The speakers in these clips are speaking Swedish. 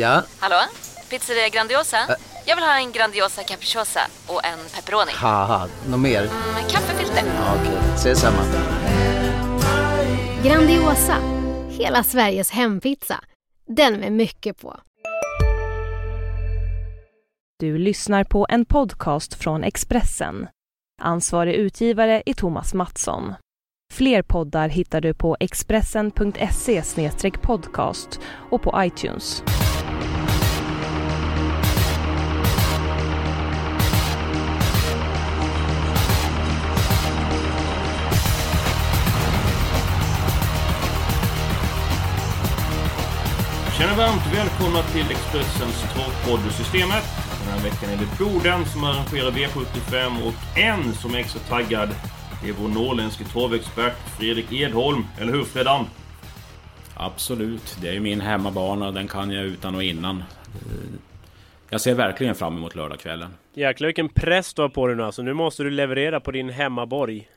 Ja? Hallå? Pizzeria Grandiosa? Jag vill ha en Grandiosa capriciosa och en pepperoni. Haha, något mer? Med kaffefilter. Ja, Okej, ses samma. Grandiosa, hela Sveriges hempizza. Den med mycket på. Du lyssnar på en podcast från Expressen. Ansvarig utgivare är Thomas Mattsson. Fler poddar hittar du på expressen.se podcast och på iTunes. Känner varmt välkomna till Expressens travpodd-systemet. Den här veckan är det Boden som arrangerar V75 och en som är extra taggad. Det är vår norrländske travexpert Fredrik Edholm. Eller hur Fredan? Absolut, det är ju min hemmabana och den kan jag utan och innan. Eh, Jag ser verkligen fram emot lördagskvällen. Jäklar vilken press du har på dig nu alltså. Nu måste du leverera på din hemmaborg.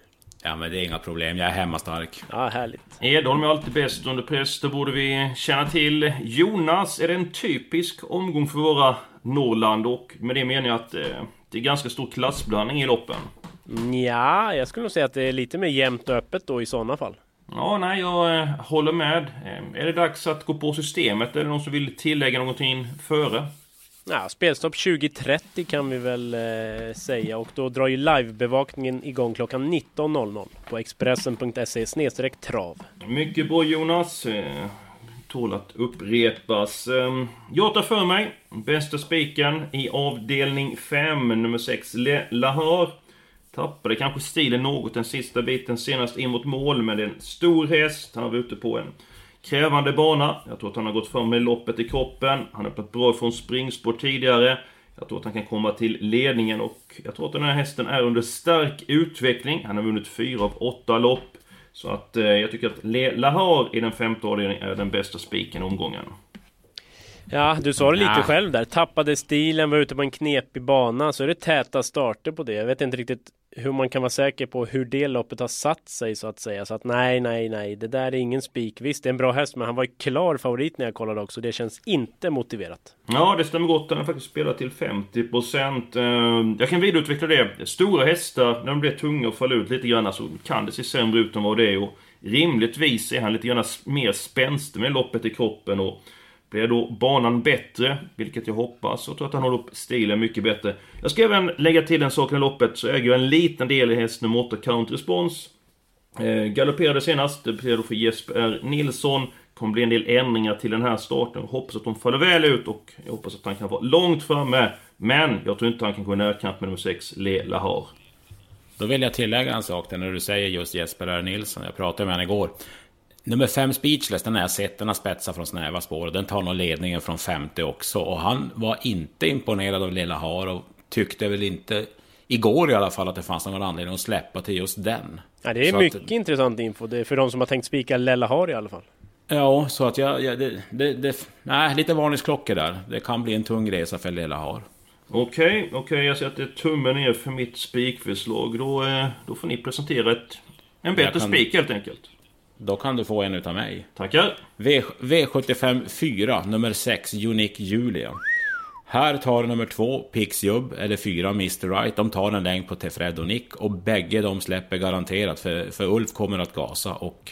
Ja men det är inga problem, jag är hemmastark. Ja, härligt. Edholm är alltid bäst under press, det borde vi känna till. Jonas, är det en typisk omgång för våra Norrland? Och med det menar jag att eh, det är ganska stor klassblandning i loppen. Ja, jag skulle nog säga att det är lite mer jämnt och öppet då i sådana fall. Ja, nej, jag eh, håller med. Eh, är det dags att gå på systemet? Är det någon som vill tillägga någonting före? Ja, spelstopp 20.30 kan vi väl eh, säga och då drar ju livebevakningen igång klockan 19.00 på expressen.se trav. Mycket bra Jonas. Eh, tål att upprepas. Ehm, jag tar för mig bästa spiken i avdelning 5, nummer 6, Le Lahar. Tappade kanske stilen något den sista biten senast in mot mål, men det är en stor häst. Han var ute på en krävande bana. Jag tror att han har gått fram med loppet i kroppen. Han har öppnat bra från springspår tidigare. Jag tror att han kan komma till ledningen och jag tror att den här hästen är under stark utveckling. Han har vunnit fyra av åtta lopp. Så att eh, jag tycker att Le Lahar i den femte avdelningen är den bästa spiken i omgången. Ja, du sa det lite Ja. själv där. Tappade stilen, var ute på en knepig bana. Så är det täta starter på det. Jag vet inte riktigt hur man kan vara säker på hur det loppet har satt sig så att säga. Så att nej, nej, nej. Det där är ingen spik. Visst, det är en bra häst, men han var ju klar favorit när jag kollade också. Det känns inte motiverat. Ja, det stämmer gott. Den har faktiskt spelat till 50%. Eh, jag kan vidareutveckla det. Stora hästar, när de blir tunga och faller ut lite grann så kan det se sämre ut än vad det är. Och rimligtvis är han lite grann mer spänstig med loppet i kroppen. Och blir då banan bättre, vilket jag hoppas, och tror att han håller upp stilen mycket bättre. Jag ska även lägga till en sak i loppet, så äger jag en liten del i häst nummer 8, Count Response. Eh, galopperade senast, det betyder då för Jesper R. Nilsson. kommer bli en del ändringar till den här starten. Jag hoppas att de faller väl ut och jag hoppas att han kan vara långt framme. Men jag tror inte han kan gå i närkamp med nummer 6, Le Lahar. Då vill jag tillägga en sak där när du säger just Jesper R. Nilsson. Jag pratade med honom igår. Nummer 5 Speechless, den har jag sett. Den har spetsat från snäva spår. och Den tar nog ledningen från femte också. Och han var inte imponerad av Lilla Har och tyckte väl inte, igår i alla fall, att det fanns någon anledning att släppa till just den. Ja, det är Så att- mycket intressant info. Det är för de som har tänkt spika Lella har i alla fall. Ja, så att jag... jag det, det, det, nej, lite varningsklockor där. Det kan bli en tung resa för Lilla Har. Okej, okej, jag ser att det är tummen ner för mitt spikförslag. Då, eh, då får ni presentera ett, en bättre Jag kan- spik helt enkelt. Då kan du få en utav mig. Tackar. V, V75 4, nummer 6, Unique Julia. Här tar nummer 2, Pixjub, eller 4, Mr Right. De tar en längd på Tefred och Nick och bägge de släpper garanterat för, för Ulf kommer att gasa och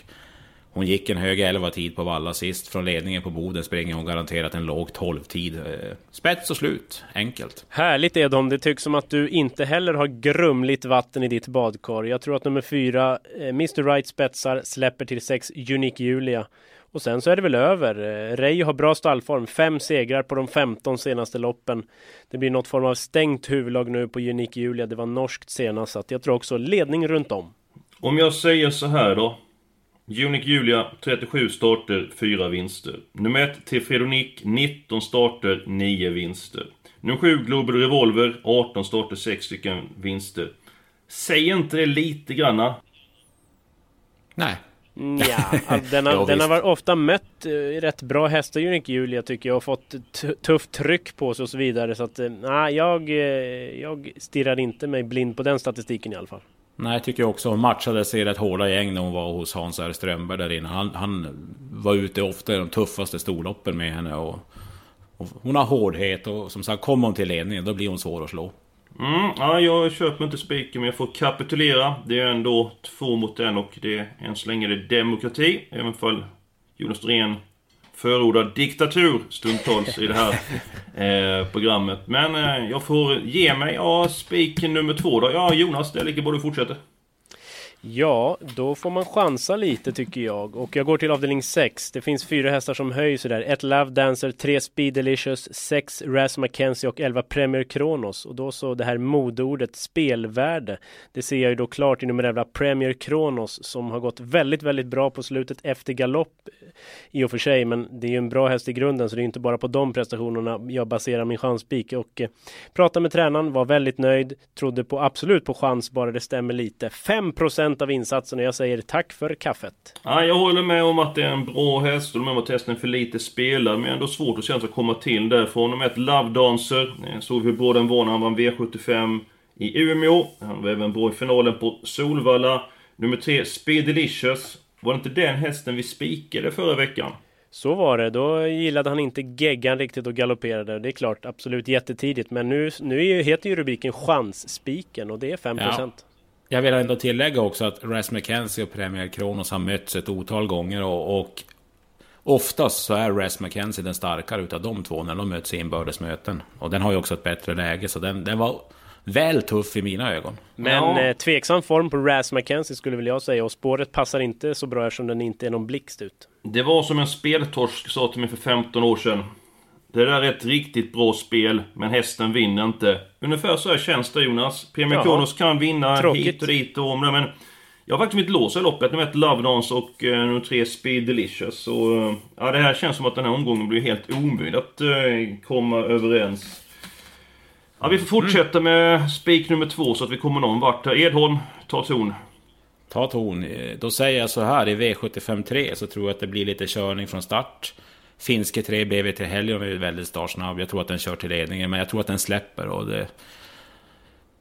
hon gick en hög 11 tid på Valla sist. Från ledningen på Boden springer hon garanterat en låg 12 tid. Eh, Spets och slut, enkelt. Härligt Edholm, det tycks som att du inte heller har grumligt vatten i ditt badkar. Jag tror att nummer fyra, eh, Mr Right spetsar, släpper till sex Unique Julia. Och sen så är det väl över. Eh, Reijo har bra stallform, fem segrar på de 15 senaste loppen. Det blir något form av stängt huvudlag nu på Unique Julia. Det var norskt senast, så att jag tror också ledning runt om. Om jag säger så här då. Unique Julia, 37 starter, 4 vinster. Nummer 1, Tefredonic, 19 starter, 9 vinster. Nummer 7, Global Revolver, 18 starter, 6 stycken vinster. Säger inte det lite granna? Nej. Ja, den, har, Ja, den har ofta mött eh, rätt bra hästar Unique Julia tycker jag och fått t- tufft tryck på sig och så vidare. Så att eh, nej, jag, eh, jag stirrar inte mig blind på den statistiken i alla fall. Nej, jag tycker också hon matchade sig i rätt hårda gäng när hon var hos Hans R. Strömberg där inne. Han, han var ute ofta i de tuffaste storloppen med henne och, Hon har hårdhet och som sagt, kommer hon till ledningen då blir hon svår att slå. Mm, ja, jag köper inte spiken men jag får kapitulera. Det är ändå två mot en och det är än så länge det är demokrati. Även fall Jonas Dorén förordar diktatur stundtals i det här eh, programmet. Men eh, jag får ge mig. Ja, spik nummer två då. Ja, Jonas, det är lika bra du fortsätter. Ja, då får man chansa lite tycker jag. Och jag går till avdelning 6. Det finns fyra hästar som höjs där. Ett Love Dancer, tre Speed Delicious, sex Raz McKenzie och elva Premier Kronos. Och då så det här modordet spelvärde. Det ser jag ju då klart i nummer 11 Premier Kronos som har gått väldigt, väldigt bra på slutet efter galopp i och för sig. Men det är ju en bra häst i grunden så det är inte bara på de prestationerna jag baserar min chanspik. Och eh, pratade med tränaren, var väldigt nöjd, trodde på absolut på chans bara det stämmer lite. 5 av insatsen och jag säger tack för kaffet. Ja, jag håller med om att det är en bra häst. Och med om att hästen är för lite spelad. Men ändå svårt att känna att komma till därifrån. Nummer ett Love Dancer. Såg hur bra den var när han vann V75 i Umeå. Han var även bra i finalen på Solvalla. Nummer tre Speed Delicious. Var det inte den hästen vi spikade förra veckan? Så var det. Då gillade han inte geggan riktigt och galopperade. Det är klart, absolut jättetidigt. Men nu, nu heter ju rubriken Chansspiken och det är 5%. Ja. Jag vill ändå tillägga också att Ras McKenzie och Premier Kronos har mötts ett otal gånger och, och Oftast så är Ras McKenzie den starkare utav de två när de möts i inbördes möten. Och den har ju också ett bättre läge så den, den var väl tuff i mina ögon. Men ja. eh, tveksam form på Ras McKenzie skulle väl jag säga och spåret passar inte så bra eftersom den inte är någon blixt ut. Det var som en speltorsk sa till mig för 15 år sedan. Det där är ett riktigt bra spel, men hästen vinner inte. Ungefär så här känns det Jonas. Premier Kronos kan vinna Tråkigt. hit och dit och om det, men... Jag har faktiskt mitt lås i loppet. Nummer ett Love Dance och uh, nummer tre Speed Delicious. Så, uh, ja, det här känns som att den här omgången blir helt omöjlig att uh, komma överens. Ja, vi får fortsätta mm. med spik nummer två så att vi kommer någon vart. Edholm, ta ton. Ta ton. Då säger jag så här, i V75 3 så tror jag att det blir lite körning från start. Finske 3 BV till Helion är väldigt startsnabb. Jag tror att den kör till ledningen, men jag tror att den släpper. Och det,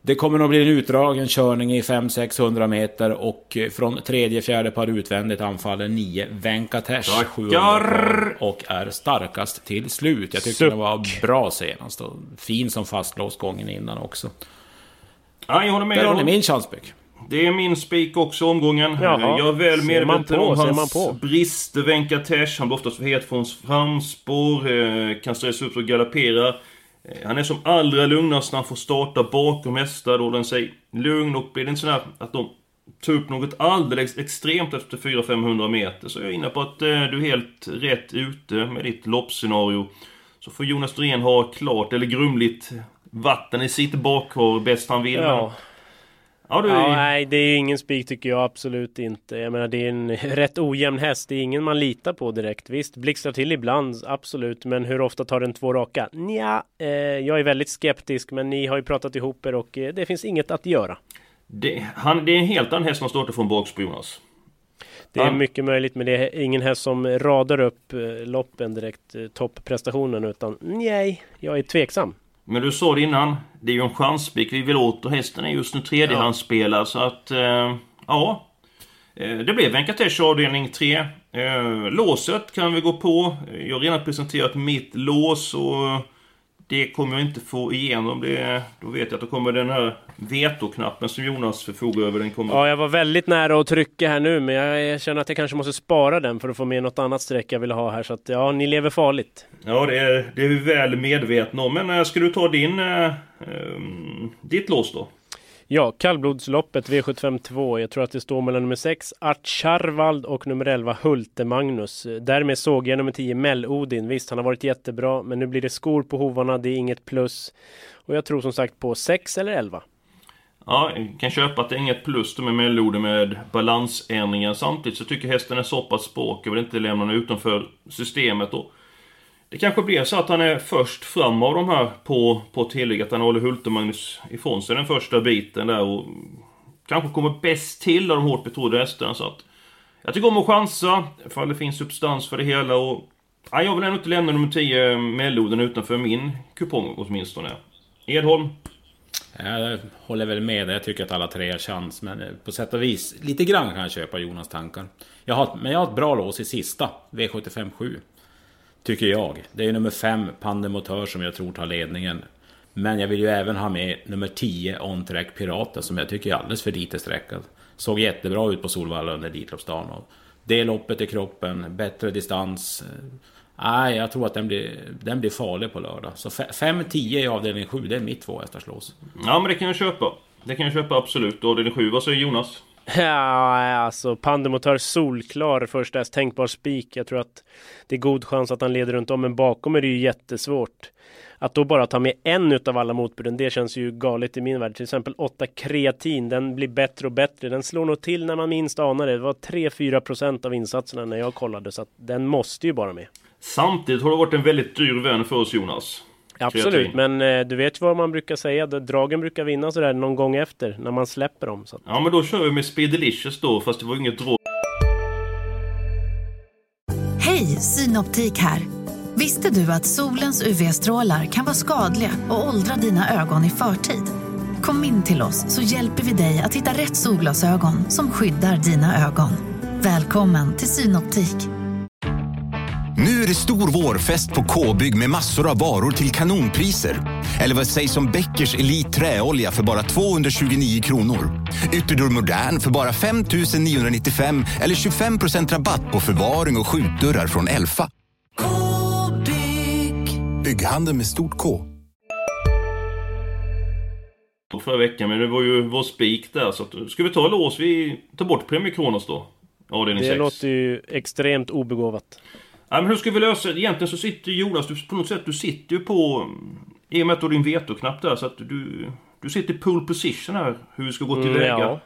det kommer nog bli en utdragen körning i 500-600 meter och från tredje, fjärde par utvändigt anfaller 9 Venkatesh 700 och är starkast till slut. Jag tycker den var bra senast och fin som fastlåst gången innan också. Ja, jag håller med. Där har ni min chanspik. Det är min spik också omgången. Jaha. Jag är väl medveten om hans brister, Venkatesh. Han blir oftast för het från framspår. Eh, kan stressa upp och galoppera. Eh, han är som allra lugnast när han får starta bakom hästar. Då den sig lugn och blir det inte sådär att de tar upp något alldeles extremt efter 400-500 meter. Så jag är inne på att eh, du är helt rätt ute med ditt loppscenario. Så får Jonas Dorén ha klart, eller grumligt, vatten i sitt bakhår bäst han vill. Ja. Ja, ja, nej, det är ingen spik tycker jag absolut inte. Jag menar, det är en rätt ojämn häst. Det är ingen man litar på direkt. Visst, blixtrar till ibland, absolut. Men hur ofta tar den två raka? Nja, eh, jag är väldigt skeptisk. Men ni har ju pratat ihop er och eh, det finns inget att göra. Det, han, det är en helt annan häst som startar från bakspår, Jonas. Det är han... mycket möjligt, men det är ingen häst som radar upp eh, loppen direkt, eh, topprestationen, utan nej, jag är tveksam. Men du sa det innan, det är ju en chanspik vi vill åt och hästen är just nu tredjehandsspelare så att... Eh, ja. Eh, det blev Venkatesh avdelning 3. Eh, låset kan vi gå på. Jag har redan presenterat mitt lås och det kommer jag inte få igenom. Det, då vet jag att då kommer den här vetoknappen som Jonas förfogar över. Den kommer... Ja, jag var väldigt nära att trycka här nu, men jag, känner att jag kanske måste spara den för att få med något annat streck jag vill ha här. Så att ja, ni lever farligt. Ja, det är, det är vi väl medvetna om. Men äh, ska du ta din, äh, ditt lås då? Ja, kallblodsloppet V752. Jag tror att det står mellan nummer 6 Art och nummer 11 Hulte Magnus. Därmed såg jag nummer 10 Mell-Odin. Visst, han har varit jättebra, men nu blir det skor på hovarna. Det är inget plus. Och jag tror som sagt på 6 eller 11. Ja, jag kan köpa att det är inget plus med Mell-Odin med balansändringar. Samtidigt så tycker jag hästen är så pass språk. Jag vill inte lämna honom utanför systemet. Och det kanske blir så att han är först fram av de här på, på tillägg. Att han håller Hultemagnus ifrån sig den första biten där och kanske kommer bäst till av de hårt betrodda hästarna. Så att jag tycker om att chansa, ifall det finns substans för det hela. Och, ja, jag vill ändå inte lämna nummer 10 eh, Melloden utanför min kupong åtminstone. Edholm? Jag håller väl med Jag tycker att alla tre har chans. Men eh, på sätt och vis, lite grann kan jag köpa Jonas tankar. Jag har, men jag har ett bra lås i sista, V75 7. Tycker jag. Det är nummer 5, Pandemotör, som jag tror tar ledningen. Men jag vill ju även ha med nummer 10, On-Track Piraten, som jag tycker är alldeles för lite sträckad. Såg jättebra ut på Solvalla under Elitloppsdagen. Det loppet i kroppen, bättre distans. Nej, jag tror att den blir, den blir farlig på lördag. Så 5-10 i avdelning 7, det är mitt tvåhästarslås. Ja, men det kan jag köpa. Det kan jag köpa absolut. Avdelning 7, vad säger Jonas? Ja, alltså Pandemotör solklar första häst, tänkbar spik. Jag tror att det är god chans att han leder runt om, men bakom är det ju jättesvårt. Att då bara ta med en utav alla motbuden, det känns ju galet i min värld. Till exempel 8 kreatin, den blir bättre och bättre. Den slår nog till när man minst anar det. Det var 3-4 procent av insatserna när jag kollade, så att den måste ju bara med. Samtidigt har det varit en väldigt dyr vän för oss Jonas. Absolut, men eh, du vet vad man brukar säga, dragen brukar vinna sådär någon gång efter, när man släpper dem. Så att... Ja, men då kör vi med Speed Delicious då, fast det var inget drag. Hej, Synoptik här! Visste du att solens UV-strålar kan vara skadliga och åldra dina ögon i förtid? Kom in till oss så hjälper vi dig att hitta rätt solglasögon som skyddar dina ögon. Välkommen till Synoptik. Nu är det stor vårfest på K-bygg med massor av varor till kanonpriser. Eller vad sägs om Bäckers Elite Träolja för bara 229 kronor? Ytterdörr Modern för bara 5 995 eller 25% rabatt på förvaring och skjutdörrar från Elfa. Bygghandeln med stort K. Förra veckan, men det var ju vår spik där. Så att, ska vi ta lås? Vi tar bort Premier Kronos då. Avdelning Det 6. låter ju extremt obegåvat. Ja, men hur ska vi lösa det? Egentligen så sitter Jonas, du, på något sätt, du sitter ju på... I och med att du har din vetoknapp där, så att du... Du sitter i pole position här, hur vi ska gå tillväga. Mm, ja.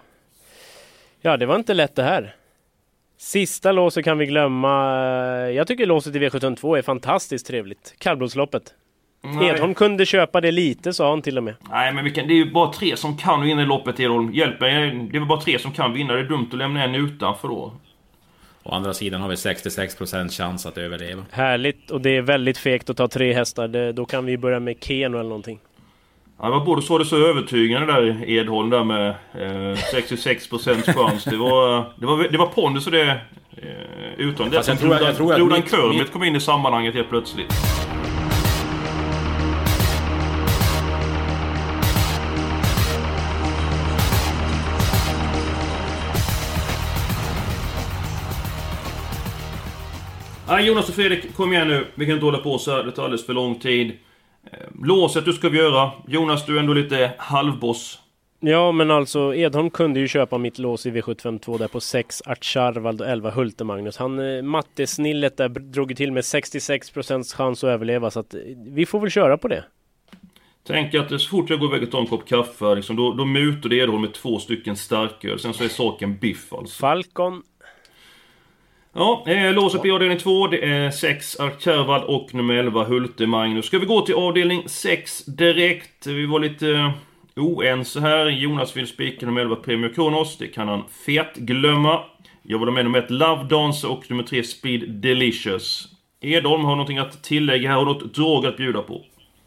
ja, det var inte lätt det här. Sista låset kan vi glömma. Jag tycker låset i V752 är fantastiskt trevligt. Kallblodsloppet. Edholm kunde köpa det lite, sa han till och med. Nej, men kan, det är ju bara tre som kan vinna i loppet, Edholm. Hjälp mig. Det är väl bara tre som kan vinna. Det är dumt att lämna en utanför då. Å andra sidan har vi 66% chans att överleva. Härligt, och det är väldigt fegt att ta tre hästar. Det, då kan vi börja med Keno eller någonting. Ja, det var både så det så övertygande där Edholm där med eh, 66% chans. Det var, det var, det var pondus och det eh, utan. Det som Flodan Kermit kom in i sammanhanget helt plötsligt. Ja, Jonas och Fredrik, kom igen nu. Vi kan inte hålla på så här. Det tar alldeles för lång tid. Eh, låset du ska vi göra. Jonas, du är ändå lite halvboss. Ja, men alltså Edholm kunde ju köpa mitt lås i V752 där på 6 Art Charvald och 11 Hulte-Magnus. Han, eh, mattesnillet där drog till med 66% chans att överleva så att eh, vi får väl köra på det. Tänk att så fort jag går iväg och tar en kopp kaffe, liksom, då, då mutar det Edholm med två stycken starköl. Sen så är saken biff alltså. Falcon Ja, eh, lås upp i avdelning 2. Det är 6 Arkervad och nummer 11 Hulte Magnus. Ska vi gå till avdelning 6 direkt? Vi var lite eh, oense här. Jonas vill spika nummer 11 Premier Kronos. Det kan han fet glömma. Jag var med nummer 1 Love Dance och nummer 3 Speed Delicious. Edholm har någonting att tillägga här. Har något drag att bjuda på?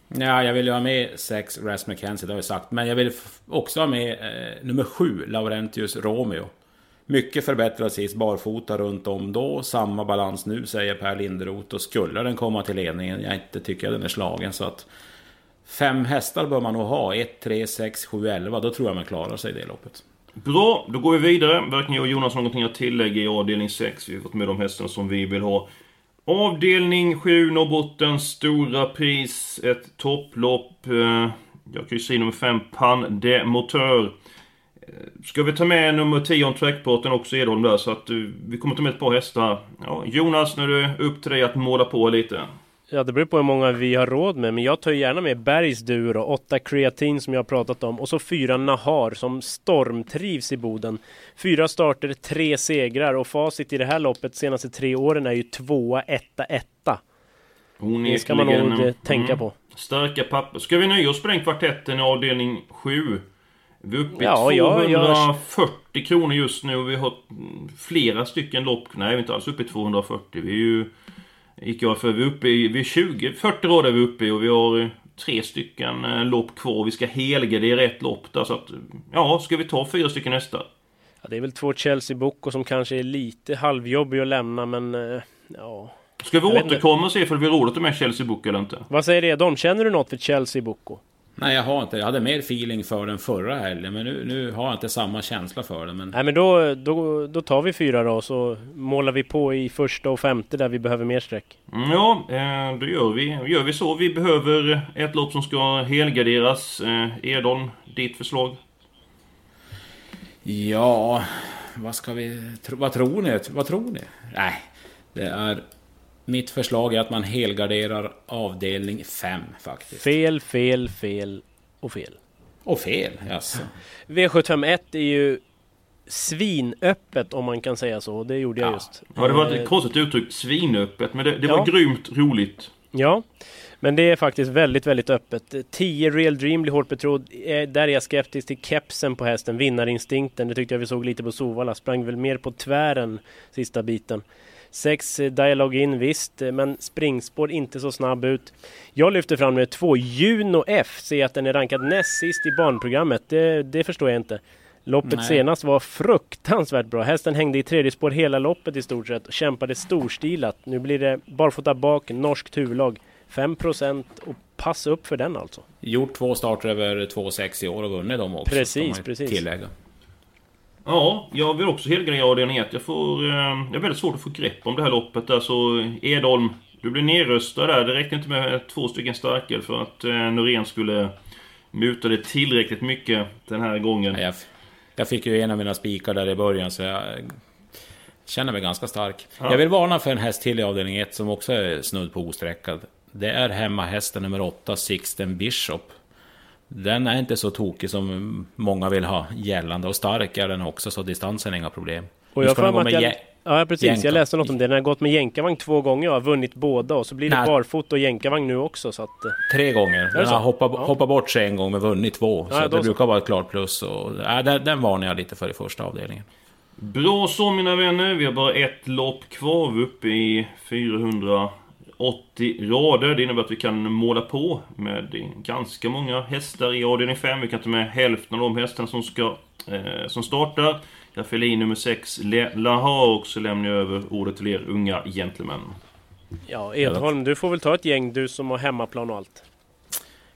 Ja, jag vill ju ha med 6 Ras McKenzie, det har jag sagt. Men jag vill också ha med eh, nummer 7 Laurentius Romeo. Mycket förbättrad sist, barfota runt om då. Samma balans nu säger Per Linderoth. Och skulle den komma till ledningen, jag inte tycker den är slagen. Så att fem hästar bör man nog ha. 1, 3, 6, 7, 11. Då tror jag man klarar sig i det loppet. Bra, då går vi vidare. Varken jag och Jonas har någonting att tillägga i avdelning 6. Vi har fått med de hästarna som vi vill ha. Avdelning 7, Norrbottens stora pris. Ett topplopp. Eh, jag kan ju säga nummer 5, Pan de Motör. Ska vi ta med nummer 10 om trackporten också Edholm där så att uh, vi kommer ta med ett par hästar. Ja, Jonas, nu är det upp till dig att måla på lite. Ja, det beror på hur många vi har råd med, men jag tar gärna med Bergs då, 8 Kreatin som jag har pratat om och så fyra Nahar som stormtrivs i Boden. Fyra starter, tre segrar och facit i det här loppet senaste tre åren är ju tvåa, etta, etta. Det ska man nog mm, tänka på. Starka papper. Ska vi nöja oss på den kvartetten i avdelning 7? Vi är uppe i ja, 240 jag... kronor just nu. Vi har flera stycken lopp. Nej, vi är inte alls uppe i 240. Vi är ju... Gick jag för. Vi är uppe i... Vi är 20, 40 rader är vi uppe i och vi har tre stycken eh, lopp kvar. Vi ska helga det i rätt lopp där. Så att... Ja, ska vi ta fyra stycken nästa? Ja, det är väl två Chelsea Boko som kanske är lite halvjobbiga att lämna, men... Eh, ja... Ska vi Jag återkomma och se ifall vi har råd att ta med Chelsea Book eller inte? Vad säger Edholm? Känner du något för Chelsea Boko? Nej, jag har inte. Jag hade mer feeling för den förra helgen, men nu, nu har jag inte samma känsla för den. Men Nej men då, då, då tar vi fyra då, så målar vi på i första och femte där vi behöver mer streck. Mm, Ja, eh, då gör vi, gör vi så. Vi behöver ett lopp som ska helgarderas. Eh, Edholm, ditt förslag? ja, vad ska vi... Vad tror ni? Vad tror ni? Nej, det är... Mitt förslag är att man helgarderar avdelning 5 faktiskt. Fel, fel, fel och fel. Och fel, jaså. V751 är ju svinöppet om man kan säga så. Det gjorde jag Ja. just. Ja, det var Eh, ett konstigt uttryck. Svinöppet. Men det, det var Ja. grymt roligt. Ja, men det är faktiskt väldigt, väldigt öppet. 10 Real Dream blir hårt betrodd. Eh, Där är jag skeptisk till kepsen på hästen, vinnarinstinkten. Det tyckte jag vi såg lite på Sovalla. Sprang väl mer på tvären sista biten. 6 Dialog In, visst, men springspår inte så snabb ut. Jag lyfter fram med 2 Juno F. Ser att den är rankad näst sist i barnprogrammet. Det, det förstår jag inte. Loppet Nej. senast var fruktansvärt bra. Hästen hängde i tredje spår hela loppet i stort sett och kämpade storstilat. Nu blir det barfota bak, norskt huvudlag. 5% och passa upp för den alltså. Gjort två starter över 2,6 i år och vunnit dem också. Precis, precis. Tillägga. Ja, jag vill också helgardera avdelning 1. Jag får... Eh, jag har väldigt svårt att få grepp om det här loppet där, så Edholm, du blir nerröstad där. Det räckte inte med två stycken starker för att eh, Norén skulle muta det tillräckligt mycket den här gången. Nej, Jag, jag fick ju en av mina spikar där i början så jag känner mig ganska stark. Ja. Jag vill varna för en häst till i avdelning 1 som också är snudd på osträckad. Det är hemmahästen nummer 8, Sixten Bishop. Den är inte så tokig som många vill ha gällande och stark är den också så distansen är inga problem. Och jag att med jag, jä- ja, precis. jänka. Jag läste något om det. Den har gått med jänkarvagn två gånger och har vunnit båda. Och så blir det Nej. barfota och jänkarvagn nu också. Så att, eh, Tre gånger. Den så? har hoppat, Ja. hoppat bort sig en gång men vunnit två. Ja, så det så. brukar vara ett klart plus. Och, ja, den, den varnar jag lite för i första avdelningen. Bra så mina vänner. Vi har bara ett lopp kvar uppe i 480 rader. Det innebär att vi kan måla på med ganska många hästar i avdelning 5. Vi kan ta med hälften av de hästarna som, ska, eh, som startar. Jag fyller i nummer 6, Laha, och så lämnar jag över ordet till er unga gentlemän. ja, Edholm, du får väl ta ett gäng du som har hemmaplan och allt.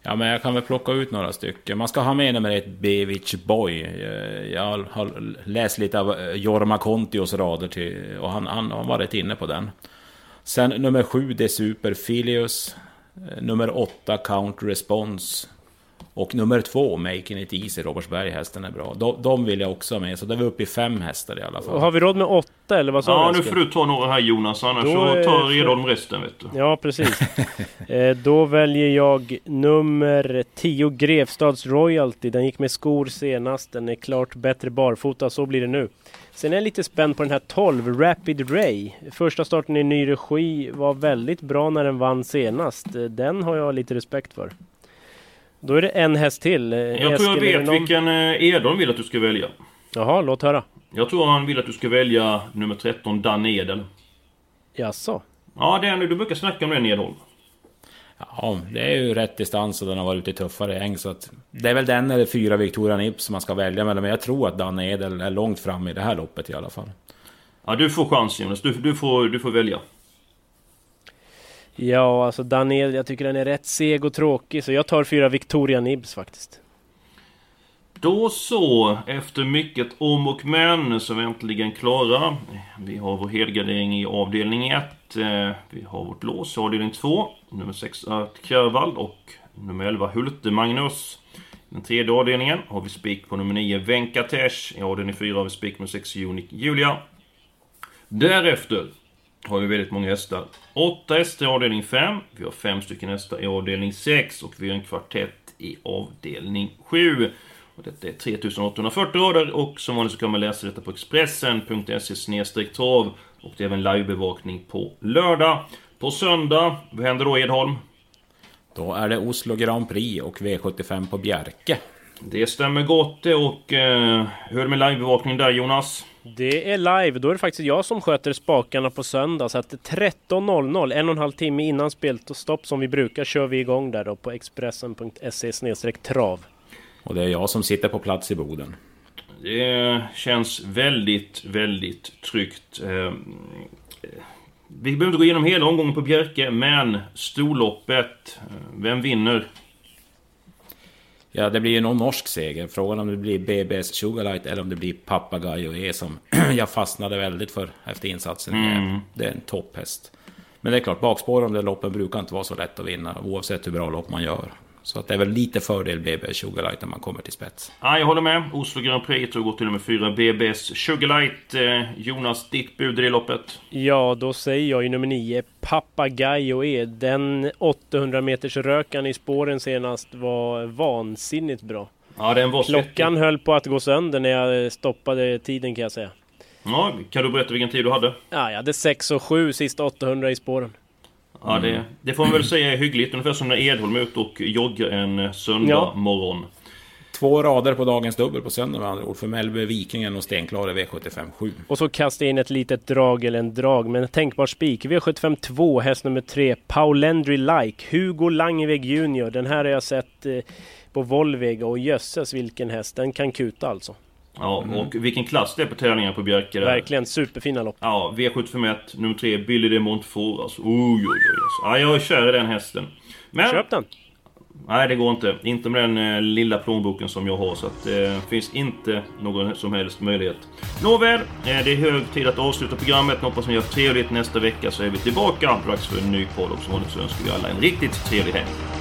Ja, men jag kan väl plocka ut några stycken. Man ska ha med nummer ett, Bevic Boy. Eh, Jag har läst lite av eh, Jorma Kontios rader till, och han, han har varit inne på den. Sen nummer sju, det är Super Filius. Eh, Nummer åtta, Count Response. Och nummer två, Making It Easy, Robertsberg, hästen är bra. De, de vill jag också ha med, så där är vi uppe i fem hästar i alla fall. Och har vi råd med åtta eller vad sa Ja, du? nu Eskil? får du ta några här Jonas, annars Då så tar Edholm resten vet du. Ja, precis. eh, då väljer jag nummer 10, Grevstads Royalty. Den gick med skor senast. Den är klart bättre barfota, så blir det nu. Sen är jag lite spänd på den här 12, Rapid Ray. Första starten i ny regi var väldigt bra när den vann senast. Den har jag lite respekt för. Då är det en häst till. Eh, Jag tror jag vet någon- vilken eh, Edholm vill att du ska välja. Jaha, låt höra. Jag tror han vill att du ska välja nummer 13, Dan Edel. Jaså? Ja, det är, du brukar snacka om den Edholm. Ja, det är ju rätt distans och den har varit ute i tuffare häng. Så att det är väl den eller fyra Victoria Nips som man ska välja mellan. Men jag tror att Danne Edel är långt fram i det här loppet i alla fall. Ja, du får chansen Jonas. Du, du, får, du får välja. Ja, alltså Daniel, jag tycker den är rätt seg och tråkig. Så jag tar fyra Victoria Nibs faktiskt. Då så, efter mycket om och men så är vi äntligen klara. Vi har vår helgardering i avdelning 1. Eh, vi har vårt lås i avdelning 2. Nummer 6 Art Kjörvald och nummer 11 Hulte Magnus. I den tredje avdelningen har vi spik på nummer 9 Venkatesh. I avdelning 4 har vi spik med 6 Unic Julia. Därefter har vi väldigt många hästar. 8 hästar i avdelning 5. Vi har 5 stycken hästar i avdelning 6 och vi har en kvartett i avdelning 7. Och detta är 3840 rader och som vanligt så kan man läsa detta på Expressen.se trav och det är även livebevakning på lördag. På söndag, vad händer då Edholm? Då är det Oslo Grand Prix och V75 på Bjerke. Det stämmer gott det och eh, hur är det med livebevakning där Jonas? Det är live, då är det faktiskt jag som sköter spakarna på söndag. Så att 13.00, en och en halv timme innan spelet och stopp som vi brukar, kör vi igång där då på Expressen.se trav. Och det är jag som sitter på plats i Boden. Det känns väldigt, väldigt tryggt. Eh, Vi behöver inte gå igenom hela omgången på Bjerke, men storloppet. eh, Vem vinner? Ja, det blir ju någon norsk seger. Frågan om det blir BB's Sugarlight eller om det blir Papagayo E som jag fastnade väldigt för efter insatsen. Mm. Det är en topphäst. Men det är klart, bakspår om det loppen brukar inte vara så lätt att vinna oavsett hur bra lopp man gör. Så att det är väl lite fördel BB Sugarlight när man kommer till spets. Ja, jag håller med. Oslo Grand Prix tog går till nummer 4, BB's Sugarlight. Eh, Jonas, ditt bud i det loppet? Ja, då säger jag ju nummer 9, Papagayo E. Den 800 meters rökan i spåren senast var vansinnigt bra. Ja, den var Klockan höll på att gå sönder när jag stoppade tiden kan jag säga. Ja, kan du berätta vilken tid du hade? Ja, jag hade 6 och 7 sista 800 i spåren. Ja, det, det får man väl säga är hyggligt. Ungefär som när Edholm är ute och joggar en söndag Ja. morgon. Två rader på dagens dubbel på söndag med andra ord. För Mellby Vikingen och Stenklar i V75 7. Och så kasta in ett litet drag eller en drag, men tänkbar spik. V75 2, häst nummer 3, Paulendry Like, Hugo Langeveg Junior. Den här har jag sett eh, på Volvega och jösses vilken häst, den kan kuta alltså. Ja, och vilken klass det är på tävlingar på Bjerke. Verkligen superfina lopp. Ja, V751, nummer 3, Billy de Montfort. Alltså, oj, oj, oj. Alltså. Ja, jag är kär i den hästen. Men... Köp den! Nej, det går inte. Inte med den eh, lilla plånboken som jag har. Så att det eh, finns inte någon som helst möjlighet. Nåväl, eh, det är hög tid att avsluta programmet. Hoppas ni har trevligt. Nästa vecka så är vi tillbaka. Dags för en ny podd. Och som vanligt så önskar vi alla en riktigt trevlig helg.